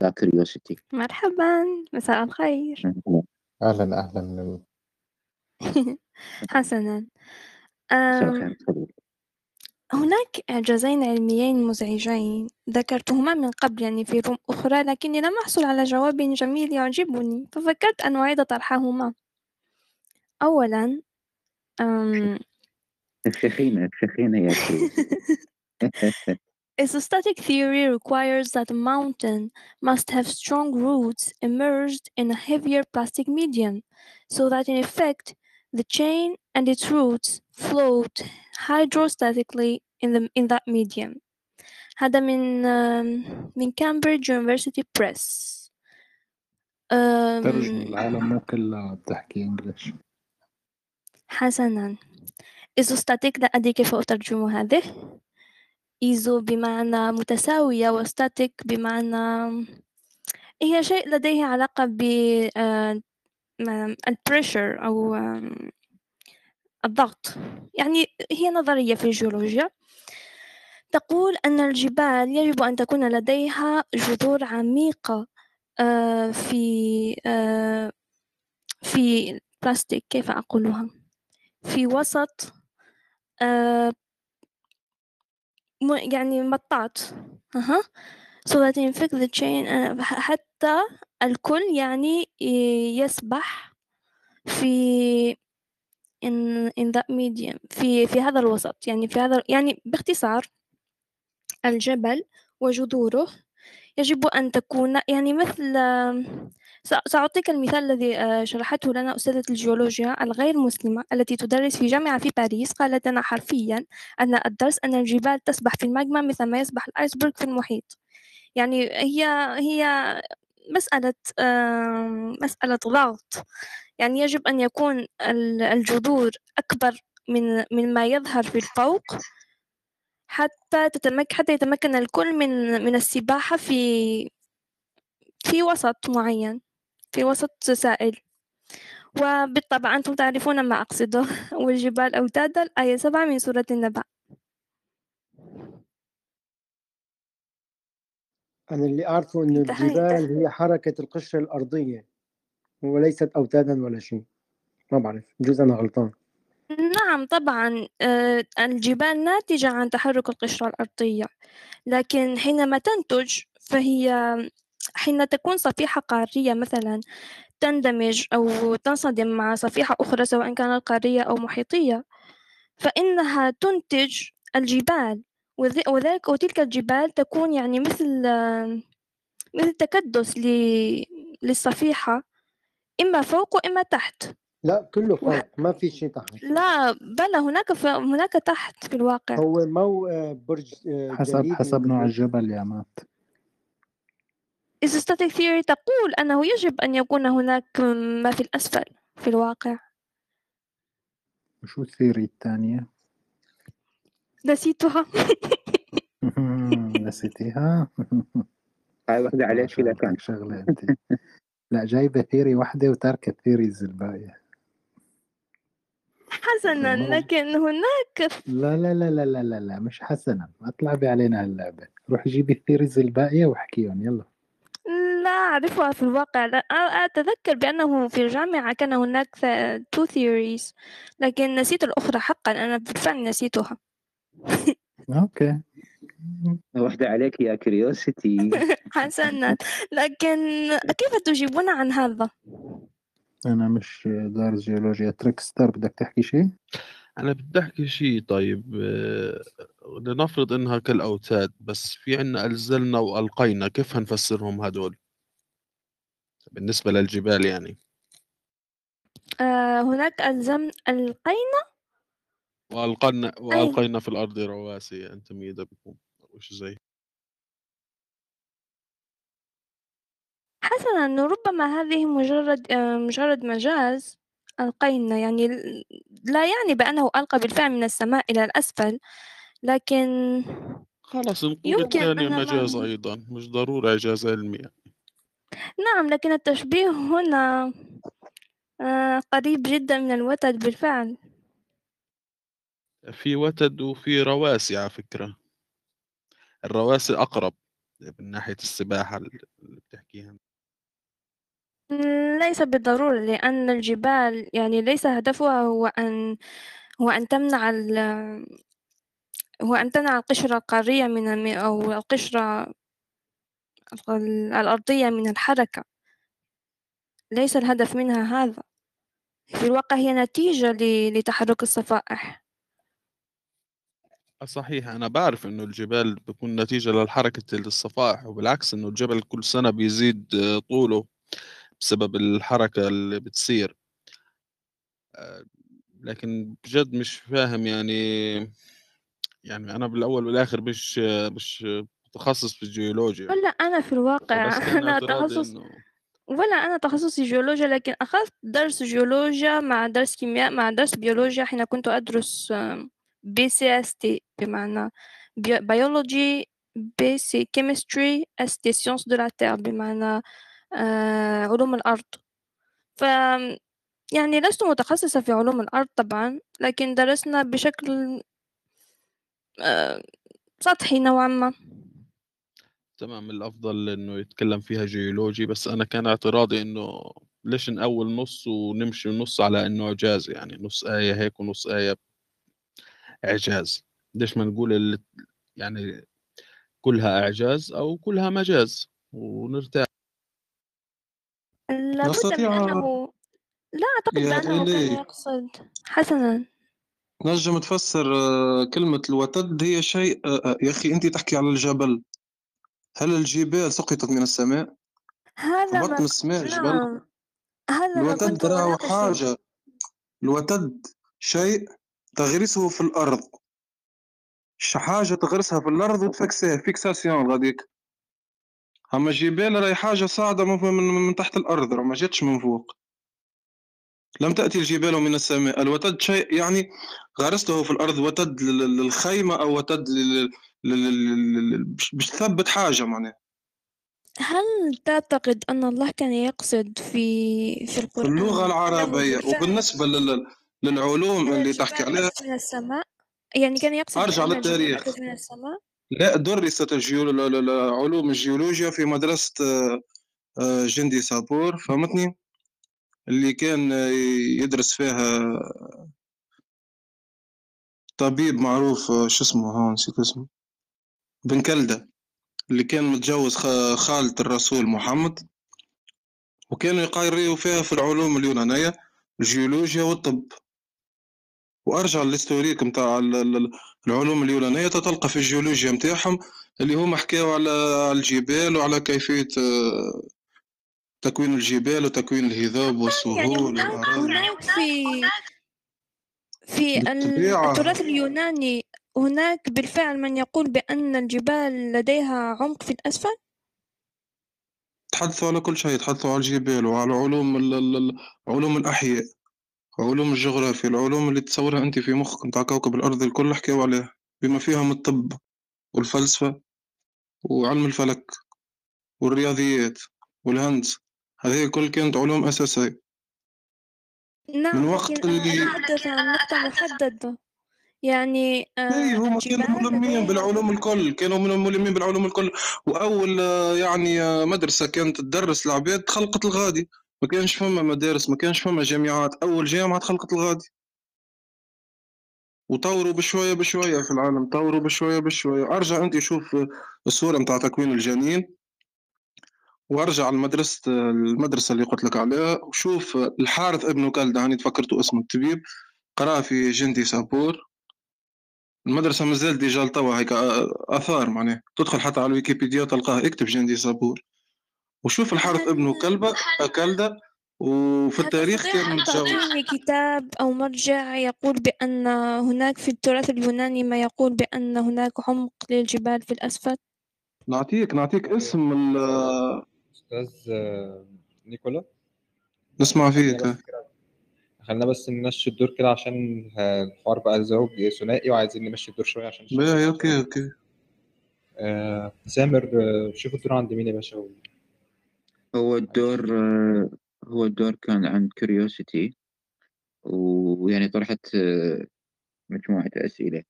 curiosity. مرحبا مساء الخير. أهلا أهلا حسنا. مساء. هناك إعجازين علميين مزعجين ذكرتهما من قبل يعني في روم أخرى لكني لم أحصل على جواب جميل يعجبني. ففكرت أن أعيد طرحهما. أولا افشخينا افشخينا يا Isostatic theory requires that a mountain must have strong roots immersed in a heavier plastic medium, so that in effect the chain and its roots float hydrostatically in, the, in that medium. هذا من um, من Cambridge University Press. ترجم Um, العالم مو كلها بتحكي انجلش حسنا isostatic لا أدري كيف أترجم هذه إيزو بمعنى متساوية و static بمعنى هي شيء لديه علاقة ب آه، ال pressure أو الضغط. يعني هي نظرية في الجيولوجيا تقول أن الجبال يجب أن تكون لديها جذور عميقة آه، في آه، في بلاستيك كيف أقولها؟ في وسط آه، م- يعني مطاط أها. That fact the chain آه، حتى الكل يعني يسبح في in in that medium في في هذا الوسط يعني في هذا يعني باختصار الجبل وجذوره يجب أن تكون يعني مثل سأ- سأعطيك المثال الذي آه، شرحته لنا أستاذة الجيولوجيا الغير مسلمة التي تدرس في جامعة في باريس. قالت لنا حرفيا أن الدرس أن الجبال تسبح في الماجما مثل ما يسبح الآيسبرغ في المحيط. يعني هي هي مسألة مسألة ضغط. يعني يجب أن يكون ال- الجذور أكبر من من ما يظهر في الفوق. حتى تتمك حتى يتمكن الكل من من السباحة في في وسط معين في وسط سائل. وبالطبع أنتم تعرفون ما أقصده والجبال أوتادا الآية سبعة من سورة النبأ. أنا اللي أعرفه انتهى- الجبال هي حركة القشرة الأرضية وليست أوتادا ولا شيء. ما بعرف بجوز أنا غلطان. نعم طبعا آه، الجبال ناتجة عن تحرك القشرة الأرضية لكن حينما تنتج فهي حين تكون صفيحة قارية مثلا تندمج أو تنصدم مع صفيحة أخرى سواء كانت قارية أو محيطية فإنها تنتج الجبال وذ- وذلك وتلك الجبال تكون يعني مثل مثل تكدس للصفيحة إما فوق وإما تحت. لا كله فوق ما في شيء تحت. لا بل هناك ف... هناك تحت في الواقع. هو مو آه، برج آه، حسب حسب نوع ولا- الجبل يا مات. Isostatic theory تقول أنه يجب أن يكون هناك ما في الأسفل في الواقع؟ وشو الثيري الثانية؟ نسيتها. نسيتيها؟ هاي واحدة عليك كذا كان. شغلة انت لا جايبة theory واحدة وتاركة ال theories الباقية. حسنا. لكن هناك لا لا لا لا لا لا, لا مش حسنا. ما تلعبي علينا هاللعبة. روحي جيبي ال theories الباقية واحكيهم. يلا. لا أعرفها في الواقع. لا أتذكر بأنه في الجامعة كان هناك two theories لكن نسيت الأخرى حقا. أنا بالفعل نسيتها. okay. واحدة عليك يا كريوسيتي حسنا. لكن كيف تجيبون عن هذا؟ أنا مش دارس جيولوجيا. تريكستر بدك تحكي شيء؟ أنا بدي أحكي شيء طيب. آه، لنفرض إنها كالأوتاد بس في عنا ألزلنا وألقينا كيف هنفسرهم هدول؟ بالنسبة للجبال يعني. آه هناك ألزم ألقينا؟ وألقينا وألقينا في الأرض رواسي. أن تميد بكم وش زي حسنا ربما هذه مجرد آه، مجرد مجاز ألقينا يعني ل- لا يعني بأنه ألقى بالفعل من السماء إلى الأسفل لكن خلاص نقول يمكن الثانية أن مجاز ما- أيضا مش ضروري إعجاز علمي. نعم لكن التشبيه هنا آه، قريب جدا من الوتد بالفعل. في وتد وفي رواسي على فكرة. الرواسي أقرب من ناحية السباحة اللي بتحكيها. ليس بالضرورة لأن الجبال يعني ليس هدفها هو أن هو أن تمنع ال هو أن تمنع القشرة القارية من أو القشرة الأرضية من الحركة. ليس الهدف منها هذا. في الواقع هي نتيجة لتحرك الصفائح. صحيح أنا بعرف إنه الجبال بيكون نتيجة للحركة الصفائح وبالعكس إنه الجبل كل سنة بيزيد طوله. بسبب الحركة اللي بتصير. آه، لكن بجد مش فاهم يعني يعني أنا بالأول والآخر مش مش متخصص في الجيولوجيا. ولا أنا في الواقع أنا تخصص إنه ولا أنا تخصصي جيولوجيا لكن أخذت درس جيولوجيا مع درس كيمياء مع درس بيولوجيا. حين كنت أدرس BCST بمعنى biology B C chemistry S T sciences de la Terre بمعنى آه، علوم الأرض. ف يعني لست متخصصة في علوم الأرض طبعا لكن درسنا بشكل آه، سطحي نوعا ما. تمام الأفضل إنه يتكلم فيها جيولوجي بس أنا كان اعتراضي إنه ليش نأول نص ونمشي نص على إنه إعجاز يعني نص آية هيك ونص آية إعجاز. ليش ما نقول يعني كلها إعجاز أو كلها مجاز ونرتاح؟ لابد من نستطيع أنه لا أعتقد يا بأنه كان إلي يقصد. حسنا. نجم تفسر آه، كلمة الوتد هي شيء آه، آه، يا أخي أنت تحكي على الجبل. هل الجبال سقطت من السماء؟ هذا هبط ما من السماء جبل نعم هذا ما الوتد كنت راهو أناقشه. حاجة الوتد شيء تغرسه في الأرض. ش- حاجة تغرسها في الأرض وتفكسها فيكساسيون غاديك. أما الجبال راهي حاجة صاعدة من, من, من تحت الأرض راه ما جاتش من فوق. لم تأتي الجبال من السماء. الوتد شيء يعني غرسته في الأرض وتد لل- للخيمة أو وتد باش تثبت حاجة معناها. هل تعتقد أن الله كان يقصد في في أنه العربية؟ بالفعل وبالنسبة لل- للعلوم اللي تحكي عليها من السماء؟ يعني كان يقصد الجبال للتاريخ. من السماء؟ لا درست الجيو... ل- ل- ل- علوم الجيولوجيا في مدرسة آه، جندي سابور فهمتني؟ اللي كان يدرس فيها طبيب معروف شو اسمه ها نسيت اسمه بن كلدة اللي كان متجوز خالة الرسول محمد. وكانوا يقريوا فيها في العلوم اليونانية الجيولوجيا والطب. وأرجع للهستوريك نتاع العلوم اليونانية تلقى في الجيولوجيا نتاعهم اللي هما حكاوا على الجبال وعلى كيفية آه، تكوين الجبال وتكوين الهضاب يعني والسهول هناك في في التراث اليوناني هناك بالفعل من يقول بأن الجبال لديها عمق في الأسفل؟ تحدثوا على كل شيء تحدثوا على الجبال وعلى علوم علوم الأحياء. علوم الجغرافيا العلوم اللي تصورها أنت في مخك نتاع كوكب الأرض الكل حكاوا عليها بما فيهم الطب والفلسفة وعلم الفلك والرياضيات والهندسة هذه الكل كانت علوم أساسية. من نعم وقت لكن أنا اللي أتحدث عن نقطة محددة. يعني اي آه هما كانوا الجبال ملمين بالعلوم الكل كانوا من ملمين بالعلوم الكل. وأول آه، يعني آه، مدرسة كانت تدرس العباد خلقت الغادي. ما كانش فما مدارس ما كانش فما جامعات. أول جامعة خلقت الغادي. وطوروا بشوية بشوية في العالم طوروا بشوية بشوية. أرجع انت شوف الصورة نتاع تكوين الجنين وأرجع لمدرسه المدرسة اللي قلت لك عليها وشوف الحارث ابن كلدة هاني تفكرتوا اسمه الطبيب قرأ في جندي سابور. المدرسة مازال déjà لتوا هيك آثار معناها. تدخل حتى على الويكيبيديا تلقاه اكتب جندي سابور وشوف الحارث هل ابنه كلبة كلدة وفي التاريخ كان متجوز. كتاب أو مرجع يقول بأن هناك في التراث اليوناني ما يقول بأن هناك عمق للجبال في الأسفل؟ نعطيك نعطيك اسم ال- أستاذ آه، نيكولا. نسمع فيك خلينا بس نمشي الدور كده عشان الحوار بقى زوج ثنائي وعايزين نمشي الدور شوية عشان okay okay. آه، سامر آه، شوف الدور عند مين يا باشا؟ هو الدور آه، هو الدور كان عن كوريوسيتي ويعني طرحت آه، مجموعة أسئلة.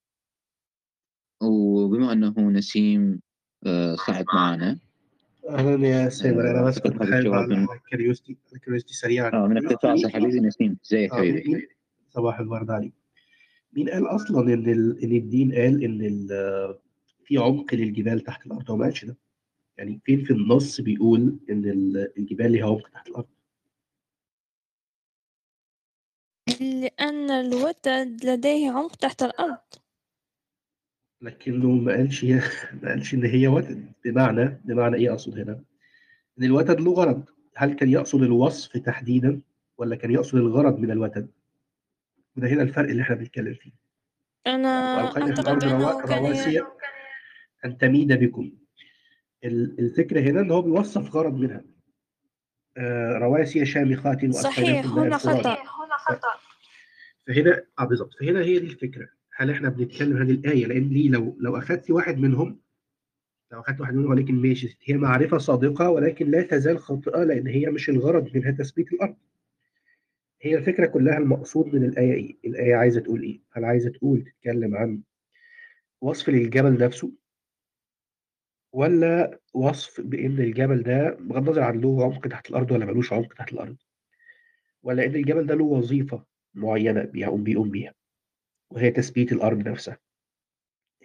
وبما أنه نسيم آه، صعد معنا. أهلا يا سامر أنا بس كنت حابب على كريوستي كريوستي سريعا. آه من اقتطاع حبيبي نسيم. زي آه، حبيبي مين- صباح الورد عليك. مين قال أصلا إن ال- إن الدين قال إن ال- في عمق للجبال تحت الأرض هو ما قالش ده؟ يعني فين في النص بيقول إن ال- الجبال ليها عمق تحت الأرض. لأن الوتد لديه عمق تحت الأرض. لكنه ما قالش ما قالش إن هي وتد بمعنى بمعنى إيه أقصد هنا؟ إن الوتد له غرض. هل كان يقصد الوصف تحديدا ولا كان يقصد الغرض من الوتد وده هنا الفرق اللي إحنا بنتكلم فيه. أنا أعتقد روا- كان رواسي أن تميد بكم. ال- الفكرة هنا إن هو بيوصف غرض منها. آه، رواسي شامخات صحيح وأسفلكم ماء هنا. خطأ. فهنا آه بالظبط. فهنا هي دي الفكرة. هل إحنا بنتكلم هذه الآية؟ لأن ليه لو لو أخذت واحد منهم لو أخذت واحد منهم ولكن ماشي. هي معرفة صادقة ولكن لا تزال خاطئة لأن هي مش الغرض منها تثبيت الأرض. هي الفكرة كلها المقصود من الآية إيه؟ الآية عايزة تقول إيه؟ هل عايزة تقول تتكلم عن وصف للجبل نفسه؟ ولا وصف بإن الجبل ده بغض النظر عن له عمق تحت الأرض ولا ملوش عمق تحت الأرض ولا إن الجبل ده له وظيفة معينة بيقوم بيقوم بيها وهي تثبيت الأرض نفسها.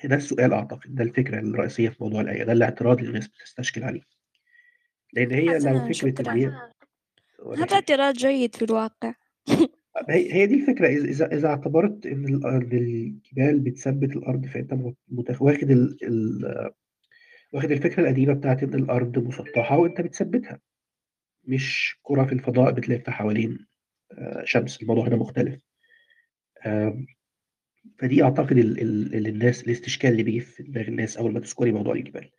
ده السؤال أعتقد ده الفكرة الرئيسية في موضوع الآية ده الاعتراض اللي الناس بتستشكل عليه. لأن هي لو حسنا فكره إن هي شكرا هذا اعتراض جيد في الواقع. هي هي دي الفكرة إذا- إذا اعتبرت إن الجبال بتثبت الأرض فأنت مت- واخد ال... ال... واخد الفكرة القديمة بتاعت إن الأرض مسطحة وأنت بتثبتها. مش كره في الفضاء بتلف حوالين آه، شمس الموضوع هنا مختلف. فدي أعتقد ال... ال... ال- الناس الاستشكال اللي بيجي في دماغ الناس أول ما تذكري موضوع الجبال.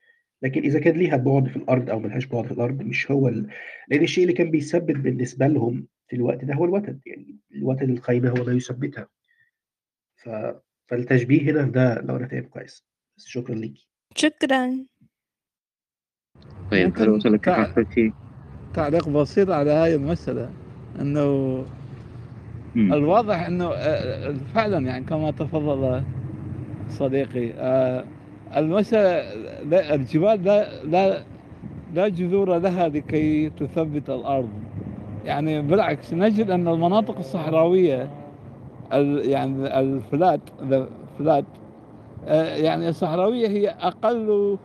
لكن إذا كان ليها بعد في الأرض أو ملهاش بعد في الأرض مش هو ال... لأن الشيء اللي كان بيثبت بالنسبة لهم في الوقت ده هو الوتد. يعني الوتد الخيمه هو ما يثبتها. ف... فالتشبيه هنا ده لو أنا فاهم كويس. بس شكرا ليكي. شكرا. طيب هل وصلك؟ تعليق بسيط على هاي المسألة أنه مم. الواضح أنه آه، فعلا يعني كما تفضل صديقي آه، المسألة الجبال لا لا لا جذور لها لكي تثبت الأرض يعني بالعكس نجد أن المناطق الصحراوية ال- يعني الفلات آه، يعني الصحراوية هي أقل آه،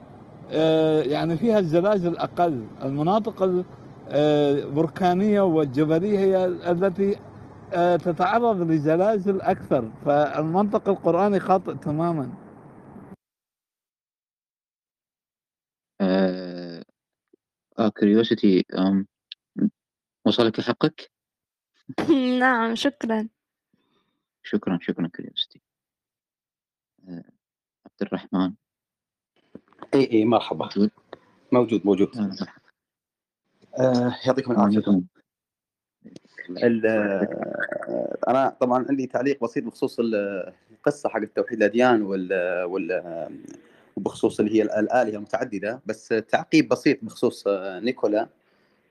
يعني فيها الزلازل أقل المناطق البركانية والجبلية هي التي آه، تتعرض لزلازل أكثر. فالمنطق القرآني خاطئ تماما. آه آه كريوسيتي أم وصلك حقك؟ نعم شكرا. شكرا شكرا كريوسيتي آه عبد الرحمن. اي اي مرحبا. موجود؟ موجود موجود. آه، يعطيكم العافية. آه، أنا طبعا عندي تعليق بسيط بخصوص ال- القصة حق توحيد الأديان وال وال وبخصوص اللي هي الآلهة المتعدده بس تعقيب بسيط بخصوص آه، نيكولا.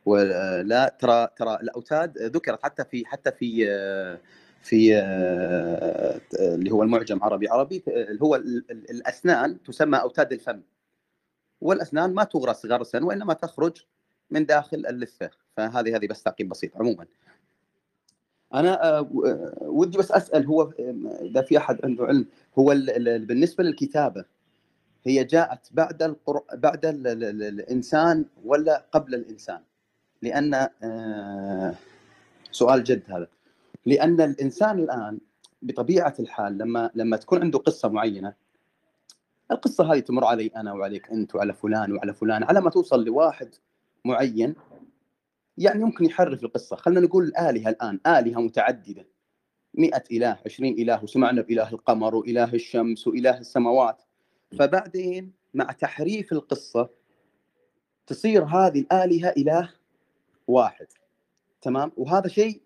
ولا ترى ترى الأوتاد ذكرت حتى في حتى في آه، في آه، اللي هو المعجم عربي. عربي اللي هو ال- ال- الأسنان تسمى أوتاد الفم. والأسنان ما تغرس غرسا وإنما تخرج من داخل اللثة فهذه هذه بس تعقيب بسيط عموما أنا آه، آه، ودي بس أسأل هو إذا في أحد عنده علم هو ال- ال- بالنسبة للكتابة هي جاءت بعد القر... بعد. ال... ال... الإنسان ولا قبل الإنسان؟ لأن آه، سؤال جد هذا لأن الإنسان الآن بطبيعة الحال لما لما تكون عنده قصة معينة القصة هذه تمر علي أنا وعليك أنت وعلى فلان وعلى فلان على ما توصل لواحد معين يعني يمكن يحرف القصة. خلينا نقول الالهه الآن آلهة متعددة. مئة إله عشرين إله وسمعنا بإله القمر وإله الشمس وإله السماوات. فبعدين مع تحريف القصة تصير هذه الآلهة إله واحد. تمام؟ وهذا شيء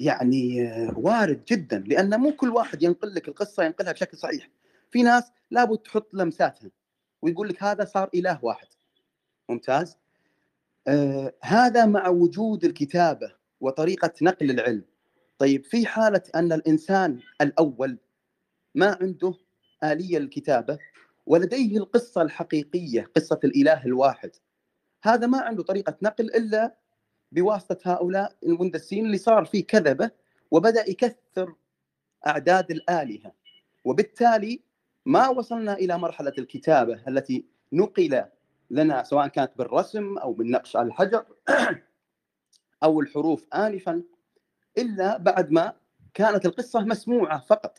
يعني آه، وارد جدا لأن مو كل واحد ينقل لك القصة ينقلها بشكل صحيح. في ناس لابد تحط لمساتها ويقول لك هذا صار إله واحد. ممتاز؟ آه هذا مع وجود الكتابة وطريقة نقل العلم. طيب في حالة أن الإنسان الأول ما عنده آلية للكتابة ولديه القصة الحقيقية قصة الإله الواحد. هذا ما عنده طريقة نقل إلا بواسطة هؤلاء المندسين اللي صار فيه كذبة وبدأ يكثر أعداد الآلهة. وبالتالي ما وصلنا إلى مرحلة الكتابة التي نقل لنا سواء كانت بالرسم أو بالنقش على الحجر أو الحروف آنفا إلا بعد ما كانت القصة مسموعة فقط.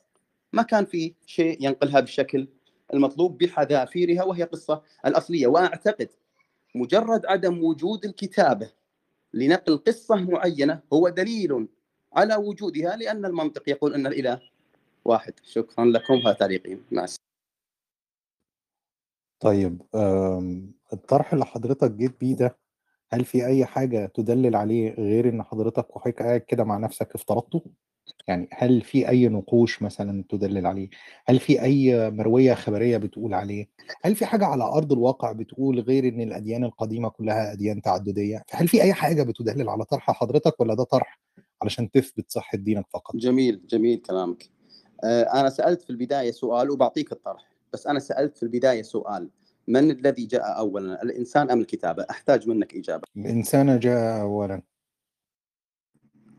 ما كان في شيء ينقلها بالشكل المطلوب بحذافيرها وهي قصة الأصلية. وأعتقد مجرد عدم وجود الكتابة لنقل قصة معينة هو دليل على وجودها لأن المنطق يقول أن الإله واحد. شكرا لكم هذا تعليقي مع السلامة. طيب آم، الطرح اللي حضرتك جيت بيه ده هل في أي حاجة تدلل عليه غير إن حضرتك وحضرتك قاعد كده مع نفسك افترضته؟ يعني هل في أي نقوش مثلا تدلل عليه؟ هل في أي مروية خبرية بتقول عليه؟ هل في حاجة على أرض الواقع بتقول غير إن الأديان القديمة كلها أديان تعددية؟ هل في أي حاجة بتدلل على طرح حضرتك ولا ده طرح علشان تثبت صحة دينك فقط؟ جميل جميل كلامك آه، أنا سألت في البداية سؤال وبعطيك الطرح بس أنا سألت في البداية سؤال من الذي جاء أولا؟ الإنسان أم الكتابة؟ أحتاج منك إجابة. الإنسان جاء أولا.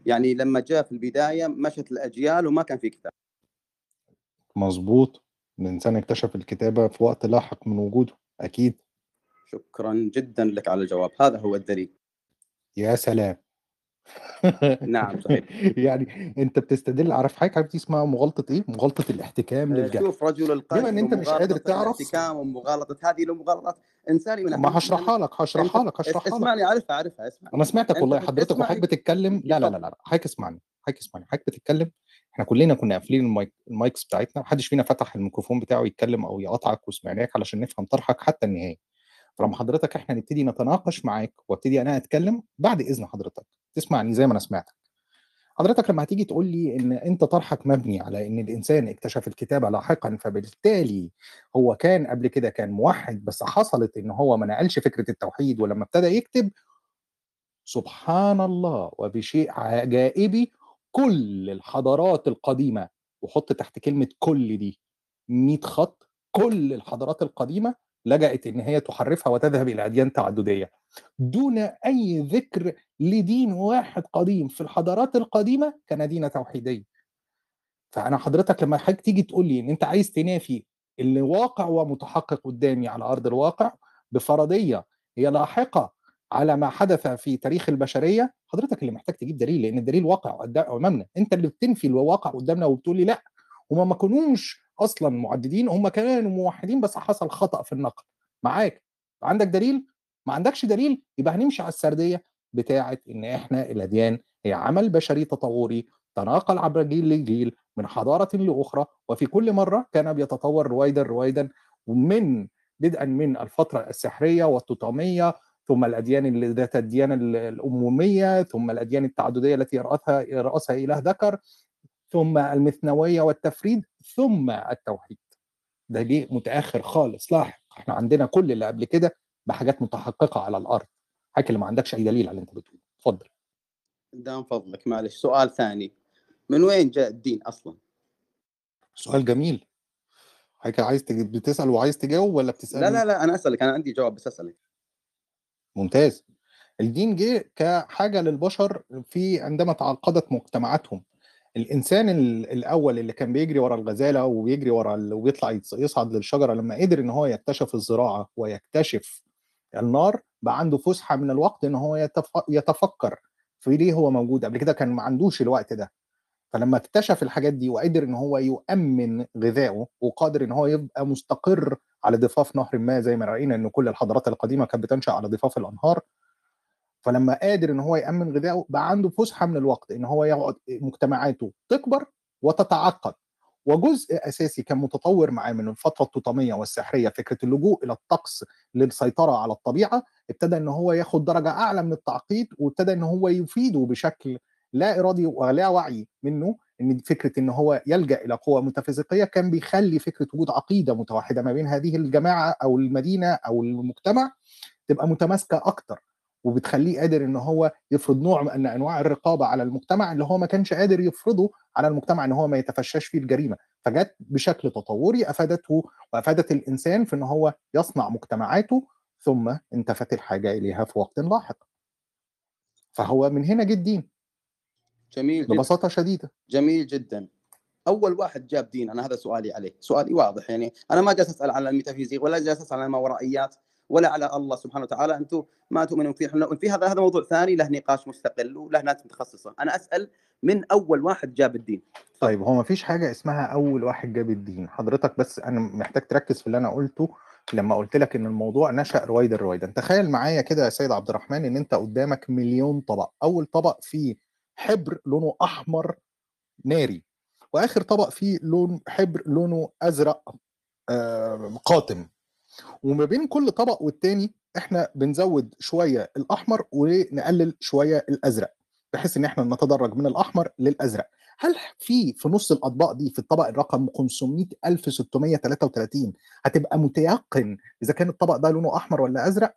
يعني لما جاء في البداية مشت الأجيال وما كان في كتاب. مظبوط. الإنسان اكتشف الكتابة في وقت لاحق من وجوده أكيد. شكرا جدا لك على الجواب هذا هو الدليل. يا سلام. نعم صحيح. يعني أنت بتستدل عارف حضرتك عارف دي اسمها مغالطة إيه؟ مغالطة الاحتكام آه، للجهل. شوف رجل القلب بما إن أنت مش قادر تعرف الاحتكام ومغالطة هذه المغالطات انساني من ما هشرحها لك هشرحها لك هشرحها لك. اسمعني عارفها عارفها اسمع أنا سمعتك والله حضرتك. وحضرتك بتتكلم. لا لا لا لا حضرتك اسمعني حضرتك اسمعني. حضرتك بتتكلم إحنا كلنا كنا قافلين ال mic ال mics بتاعتنا محدش فينا فتح الميكروفون بتاعه يتكلم أو يقاطعك وسمعناك علشان نفهم طرحك حتى النهاية. فلما حضرتك إحنا نبتدي نتناقش معاك وأبتدي أنا أتكلم بعد إذن حضرتك. تسمعني زي ما أنا سمعتك. حضرتك لما هتيجي تقول لي إن أنت طرحك مبني على إن الإنسان اكتشف الكتابه لاحقا فبالتالي هو كان قبل كده كان موحد بس حصلت إن هو ما نقلش فكرة التوحيد ولما ابتدى يكتب سبحان الله وبشيء عجائبي كل الحضارات القديمة وحط تحت كلمة كل دي 100 خط كل الحضارات القديمة لجأت إن هي تحرفها وتذهب إلى أديان تعددية. دون أي ذكر لدين واحد قديم. في الحضارات القديمة كان دين توحيديه فأنا حضرتك لما حضرتك تيجي تقول لي إن أنت عايز تنافي اللي واقع ومتحقق قدامي على أرض الواقع بفرضية هي لاحقة على ما حدث في تاريخ البشرية حضرتك اللي محتاج تجيب دليل لأن الدليل واقع أمامنا. أنت اللي بتنفي الواقع قدامنا وبتقول لي لا. هما ما كانوش أصلا معددين هم كانوا موحدين بس حصل خطأ في النقل. معاك؟ عندك دليل؟ ما عندكش دليل يبقى هنمشي على السردية بتاعة إن إحنا الأديان هي عمل بشري تطوري تناقل عبر جيل لجيل من حضارة لأخرى وفي كل مرة كان بيتطور رويدا رويدا ومن بدءا من الفترة السحرية والتوتميه ثم الأديان ذات الديانة ال- الاموميه ثم الأديان التعددية التي راسها رأسها اله ذكر ثم المثنوية والتفريد ثم التوحيد. ده ليه متأخر خالص لاحق. إحنا عندنا كل اللي قبل كده بحاجات متحققة على الأرض. حضرتك اللي ما عندكش أي دليل على اللي أنت بتقوله. اتفضل. دام فضلك معلش. سؤال ثاني. من وين جاء الدين أصلا؟ سؤال جميل. حضرتك عايز تج- بتسأل وعايز تجاوب ولا بتسالني لا لا لا أنا أسألك. أنا عندي جواب بس أسألك. ممتاز. الدين جه كحاجة للبشر في عندما تعقدت مجتمعاتهم. الإنسان ال- الأول اللي كان بيجري ورا الغزالة وبيجري ورا ال- وبيطلع يصعد للشجرة لما قدر إن هو يكتشف الزراعة ويكتشف النار بقى عنده فسحة من الوقت إن هو يتف- يتفكر في ليه هو موجود. قبل كده كان ما عندوش الوقت ده. فلما اكتشف الحاجات دي وقدر إن هو يؤمن غذائه وقادر إن هو يبقى مستقر على ضفاف نهر ما زي ما رأينا إن كل الحضارات القديمة كانت بتنشأ على ضفاف الأنهار. فلما قادر إن هو يأمن غذائه بقى عنده فسحة من الوقت إن هو يقعد مجتمعاته تكبر وتتعقد. وجزء أساسي كان متطور معاه من الفترة التوتميه والسحرية فكرة اللجوء إلى الطقس للسيطرة على الطبيعة ابتدى إن هو ياخد درجة أعلى من التعقيد وابتدى إن هو يفيده بشكل لا إرادي ولا وعي منه إن فكرة إن هو يلجأ إلى قوه ميتافيزيقيه كان بيخلي فكرة وجود عقيدة متوحدة ما بين هذه الجماعة أو المدينة أو المجتمع تبقى متماسكة أكتر. وبتخليه قادر إن هو يفرض نوع من أنواع الرقابة على المجتمع اللي هو ما كانش قادر يفرضه على المجتمع إن هو ما يتفشاش فيه الجريمة. فجت بشكل تطوري أفادته وأفادت الإنسان في إن هو يصنع مجتمعاته ثم انتفت الحاجة إليها في وقت لاحق. فهو من هنا جه الدين. جميل جدا. ببساطة شديدة. جميل جدا. أول واحد جاب دين أنا هذا سؤالي عليه. سؤالي واضح يعني أنا ما جالس أسأل على الميتافيزيق ولا جالس أسأل على الماورائيات ولا على الله سبحانه وتعالى. أنتم ما تؤمنون فيه إحنا في هذا هذا موضوع ثاني له نقاش مستقل وله ناس متخصصة. أنا أسأل من أول واحد جاب الدين. طيب هو ما فيش حاجة اسمها أول واحد جاب الدين. حضرتك بس أنا محتاج تركز في اللي أنا قلته لما قلت لك إن الموضوع نشأ رويدا رويدا. تخيل معايا كده يا سيد عبد الرحمن إن أنت قدامك مليون طبق. أول طبق فيه حبر لونه أحمر ناري وآخر طبق فيه لون حبر لونه أزرق آه، قاتم. وما بين كل طبق والتاني إحنا بنزود شوية الأحمر ونقلل شوية الأزرق بحيث إن إحنا نتدرج من الأحمر للأزرق. هل في في نص الأطباق دي في الطبق الرقم 500633 هتبقى متيقن إذا كان الطبق ده لونه أحمر ولا أزرق؟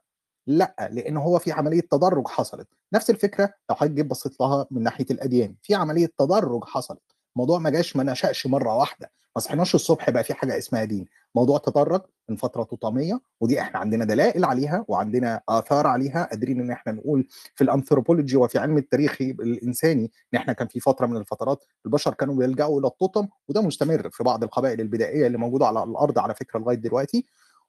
لأ لأن هو في عملية تدرج حصلت. نفس الفكرة لو حضرتك جيت بصيت لها من ناحية الأديان في عملية تدرج حصلت. الموضوع ما جاش ما نشأش مرة واحدة. ما صحيناش الصبح بقى في حاجة اسمها دين. موضوع تدرج من فترة توطاميه ودي إحنا عندنا دلائل عليها وعندنا آثار عليها. قادرين إن إحنا نقول في الانثروبولوجي وفي علم التاريخ الإنساني إن إحنا كان في فترة من الفترات البشر كانوا بيلجأوا إلى التوتم وده مستمر في بعض القبائل البدائية اللي موجودة على الأرض على فكرة لغاية دلوقتي.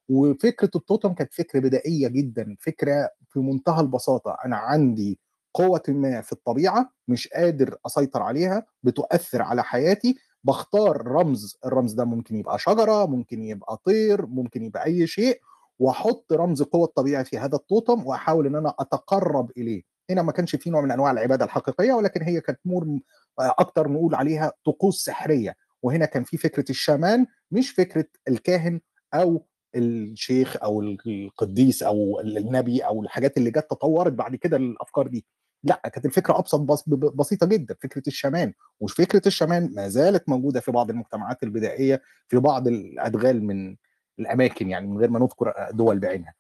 وفكرة التوتم كانت فكرة بدائية جدا فكرة في منتهى البساطة. أنا عندي قوة ما في الطبيعة مش قادر أسيطر عليها بتؤثر على حياتي بختار رمز الرمز ده ممكن يبقى شجرة ممكن يبقى طير ممكن يبقى أي شيء وأحط رمز قوة الطبيعة في هذا التوتم وأحاول إن أنا أتقرب إليه. هنا ما كانش في نوع من أنواع العبادة الحقيقية ولكن هي كانت مور أكتر نقول عليها طقوس سحرية. وهنا كان في فكرة الشامان مش فكرة الكاهن أو الشيخ أو القديس أو النبي أو الحاجات اللي جت تطورت بعد كده الافكار دي. لا كانت الفكرة أبسط بس بسيطة جدا فكرة الشمان وفكرة الشمان ما زالت موجودة في بعض المجتمعات البدائية في بعض الأدغال من الأماكن يعني من غير ما نذكر دول بعينها.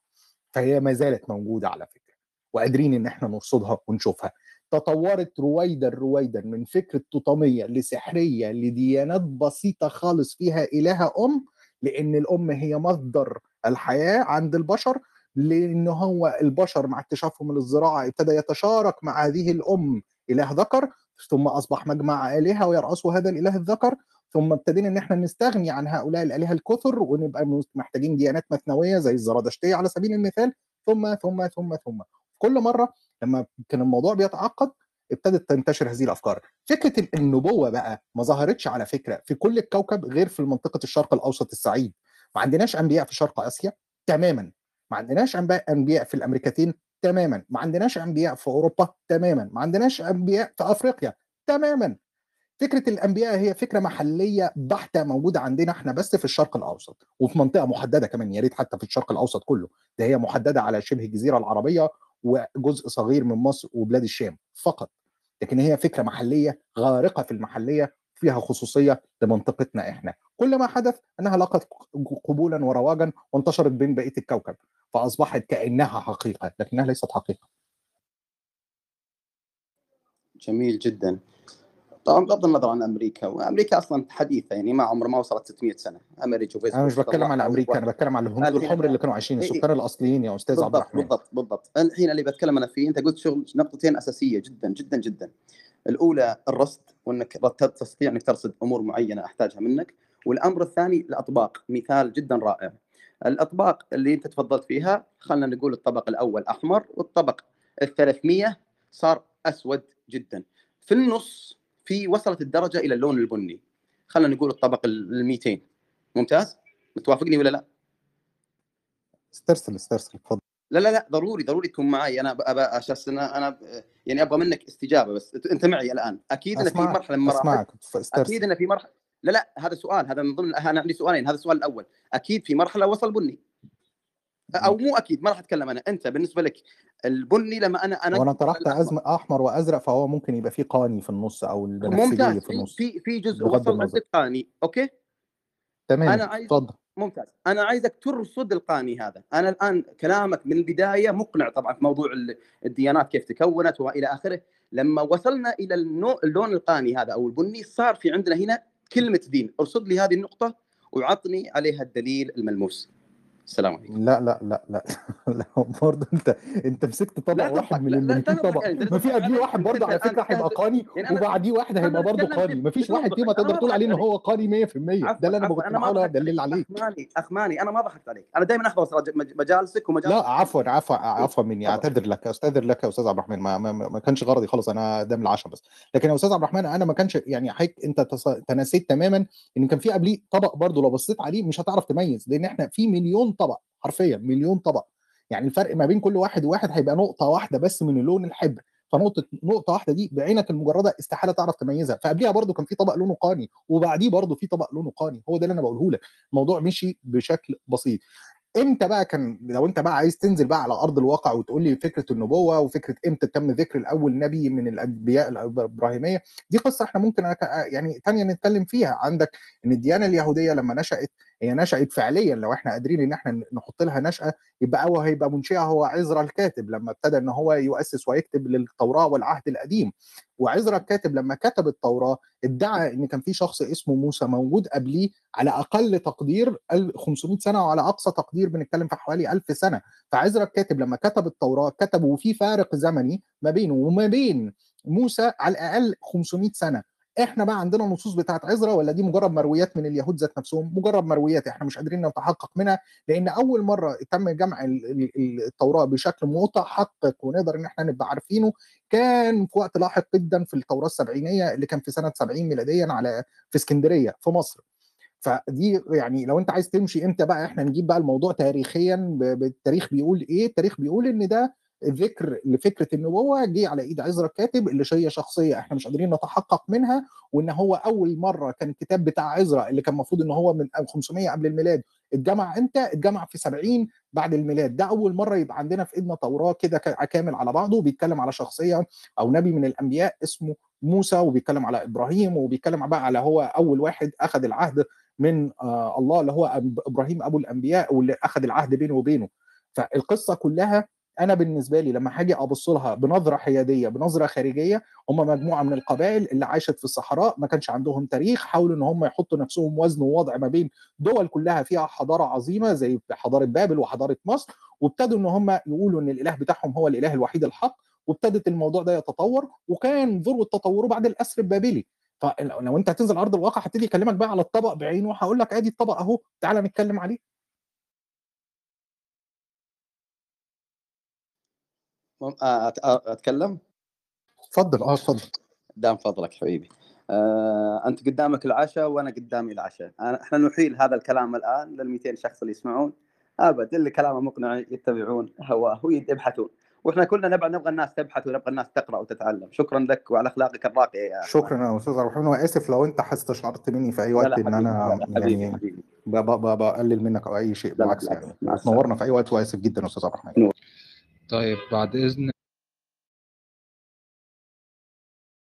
فهي ما زالت موجودة على فكرة وقادرين إن إحنا نرصدها ونشوفها. تطورت رويدا رويدا من فكرة توطميه لسحرية لديانات بسيطة خالص فيها إلهة أم لأن الأم هي مصدر الحياة عند البشر لأن هو البشر مع اكتشافهم للزراعه ابتدى يتشارك مع هذه الأم إله ذكر ثم أصبح مجمع آلهة ويرأسه هذا الإله الذكر ثم ابتدينا إن إحنا نستغني عن هؤلاء الآلهة الكثر ونبقى محتاجين ديانات مثنوية زي الزرادشتية على سبيل المثال ثم ثم ثم ثم. كل مرة لما كان الموضوع بيتعقد ابتدت تنتشر هذه الأفكار. فكرة النبوة بقى ما ظهرتش على فكرة في كل الكوكب غير في منطقة الشرق الأوسط السعيد. ما عندناش أنبياء في شرق آسيا تماما. ما عندناش أنبياء في الأمريكتين تماما. ما عندناش أنبياء في أوروبا تماما. ما عندناش أنبياء في أفريقيا تماما. فكرة الأنبياء هي فكرة محلية بحتة موجودة عندنا إحنا بس في الشرق الأوسط وفي منطقة محددة كمان. يا ريت حتى في الشرق الأوسط كله. ده هي محددة على شبه الجزيرة العربية وجزء صغير من مصر وبلاد الشام فقط. لكن هي فكرة محلية غارقة في المحلية فيها خصوصية لمنطقتنا إحنا. كل ما حدث أنها لقت قبولا ورواجا وانتشرت بين بقية الكوكب فأصبحت كأنها حقيقة لكنها ليست حقيقة. جميل جدا. طبعا بغض النظر عن أمريكا وأمريكا أصلا حديثة يعني ما عمر ما وصلت 600 سنة. أمريكا وفيسبوك أنا مش بتكلم على أمريكا أنا بتكلم على الهنود الحمر اللي كانوا عايشين السكان الأصليين يا أستاذ عبد الرحمن. بالضبط بالضبط. الحين اللي بتكلم أنا فيه أنت قلت شغل نقطتين أساسية جدا جدا جدا. الأولى الرصد وإنك تستطيع انك ترصد أمور معينة أحتاجها منك. والأمر الثاني الأطباق مثال جدا رائع. الأطباق اللي أنت تفضلت فيها خلينا نقول الطبق الأول أحمر والطبق ال 300 صار أسود جدا. في النص في وصلت الدرجة إلى اللون البني. خلينا نقول الطبق ال 200 ممتاز؟ متوافقني ولا لا؟ استرسل استرسل تفضل. لا لا لا ضروري ضروري تكون معي أنا أبى أساس أنا أنا يعني أبغى منك استجابة بس. انت معي الآن. أكيد إن في مرحلة من المراحل. أكيد إن في مرحله لا لا هذا سؤال هذا من ضمن أنا عندي سؤالين هذا السؤال الأول. أكيد في مرحلة وصل بني. أو مو أكيد ما راح أتكلم أنا. أنت بالنسبة لك البني لما أنا أنا وأنا طرحت ازمه أحمر وأزرق فهو ممكن يبقى في قاني في النص أو ممتاز. في النص. في في جزء وصل عندك قاني. أوكي؟ تمام أنا عايز اتفضل. ممتاز. أنا عايزك ترصد القاني هذا. أنا الآن كلامك من البداية مقنع طبعا في موضوع ال- الديانات كيف تكونت وإلى آخره. لما وصلنا إلى اللون القاني هذا أو البني صار في عندنا هنا كلمة دين. أرصد لي هذه النقطة وعطني عليها الدليل الملموس. السلام عليكم. لا لا لا لا. لا برضه انت انت مسكت طبق لا واحد من ال لا 200 تضحك طبق. ما في قبليه واحد برضه على فكرة هيبقى. قاني يعني وبعديه واحد هيبقى برضه قاني. ما فيش في واحد نقطة. فيه ما أنا ما تقدر تقول عليه ان هو قاني 100% عفوا ده اللي أنا كنت ما بحاول ادلل عليك. أخماني أخماني. أنا ما ضحكت عليك. أنا دائما احضر مج- مجالسك ومجالس لا عفوا عفوا عفوا مني. أعتذر لك أستاذر لك يا أستاذ عبد الرحمن. ما, ما, ما كانش غرضي خالص. أنا ده من العشاء بس. لكن يا أستاذ عبد الرحمن أنا ما كانش يعني حضرتك أنت تناسيت تماما إن كان في قبليه طبق برضه لو بصيت عليه مش هتعرف تميز. لأن إحنا في مليون طبق حرفيا مليون طبق. يعني الفرق ما بين كل واحد وواحد هيبقى نقطة واحدة بس من لون الحبر. فنقطة نقطة واحدة دي بعينك المجردة استحالة تعرف تميزها. فقبليها برضو كان في طبق لونه قاني وبعديه برضو في طبق لونه قاني. هو ده اللي أنا بقوله لك. الموضوع مشي بشكل بسيط. إمتى بقى كان لو أنت بقى عايز تنزل بقى على أرض الواقع وتقول لي فكرة النبوة وفكرة إمتى تم ذكر الأول نبي من الأنبياء الإبراهيمية دي قصة إحنا ممكن يعني تانية نتكلم فيها. عندك إن الديانة اليهودية لما نشأت هي نشأت فعليا لو إحنا قادرين إن إحنا نحط لها نشأة يبقى هو هيبقى منشئها هو عزرا الكاتب لما ابتدى إن هو يؤسس ويكتب للتوراة والعهد القديم. وعزرا الكاتب لما كتب التوراة ادعى إن كان في شخص اسمه موسى موجود قبليه على أقل تقدير 500 سنة وعلى أقصى تقدير بنتكلم في حوالي 1000 سنة. فعزرا الكاتب لما كتب التوراة كتب وفي فارق زمني ما بينه وما بين موسى على الأقل 500 سنة. إحنا بقى عندنا نصوص بتاعت عزرا ولا دي مجرد مرويات من اليهود ذات نفسهم؟ مجرد مرويات إحنا مش قادرين نتحقق منها لأن أول مرة تم جمع ال- ال- التوراة بشكل متحقق ونقدر إن إحنا نبقى عارفينه كان في وقت لاحق جدا في التوراة السبعينية اللي كان في سنة 70 ميلاديا على في اسكندرية في مصر. فدي يعني لو أنت عايز تمشي إمتى بقى إحنا نجيب بقى الموضوع تاريخيا بالتاريخ بيقول إيه؟ التاريخ بيقول إن ده ذكر لفكرة النبوه جه على إيد عزرا الكاتب اللي هي شخصية إحنا مش قادرين نتحقق منها وإن هو أول مرة كان الكتاب بتاع عزرا اللي كان المفروض إن هو من 500 قبل الميلاد اتجمع إمتى؟ اتجمع في 70 بعد الميلاد ده أول مرة يبقى عندنا في إيدنا توراة كده كامل على بعضه بيتكلم على شخصية أو نبي من الأنبياء اسمه موسى وبيتكلم على إبراهيم وبيتكلم بقى على هو أول واحد أخذ العهد من آه الله اللي هو إبراهيم أبو الأنبياء واللي أخذ العهد بينه وبينه فالقصة كلها أنا بالنسبة لي لما هاجي أبص لها بنظرة حيادية بنظرة خارجية هم مجموعة من القبائل اللي عاشت في الصحراء ما كانش عندهم تاريخ حاولوا إن هم يحطوا نفسهم وزن ووضع ما بين دول كلها فيها حضارة عظيمة زي حضارة بابل وحضارة مصر وابتدوا إن هم يقولوا إن الإله بتاعهم هو الإله الوحيد الحق وابتدت الموضوع ده يتطور وكان ذروه تطوره بعد الأسر البابلي. فلو أنت هتنزل أرض الواقع هبتدي أكلمك بقى على الطبق بعينه وهقول لك أدي الطبق أهو تعالى نتكلم عليه مم- آه، أت- آه، أتكلم؟ اتفضل آه اتفضل دام فضلك حبيبي. آه، أنت قدامك العشاء وأنا قدامي العشاء. إحنا نحيل هذا الكلام الآن لل 200 شخص اللي يسمعون. أبد اللي كلامه مقنع يتبعون هواه ويبحثون. وإحنا كلنا نبغى نبغى الناس تبحث ونبغى الناس تقرأ وتتعلم. شكرا لك وعلى أخلاقك الراقية يا شكرا يا أستاذ عبد الرحمن. وأسف لو أنت استشعرت مني في أي وقت لا إن أنا حبيبي يعني حبيبي. بقلل منك أو أي شيء بالعكس يعني. تنورنا في أي وقت وأسف جدا أستاذ عبد الرحمن. طيب بعد إذن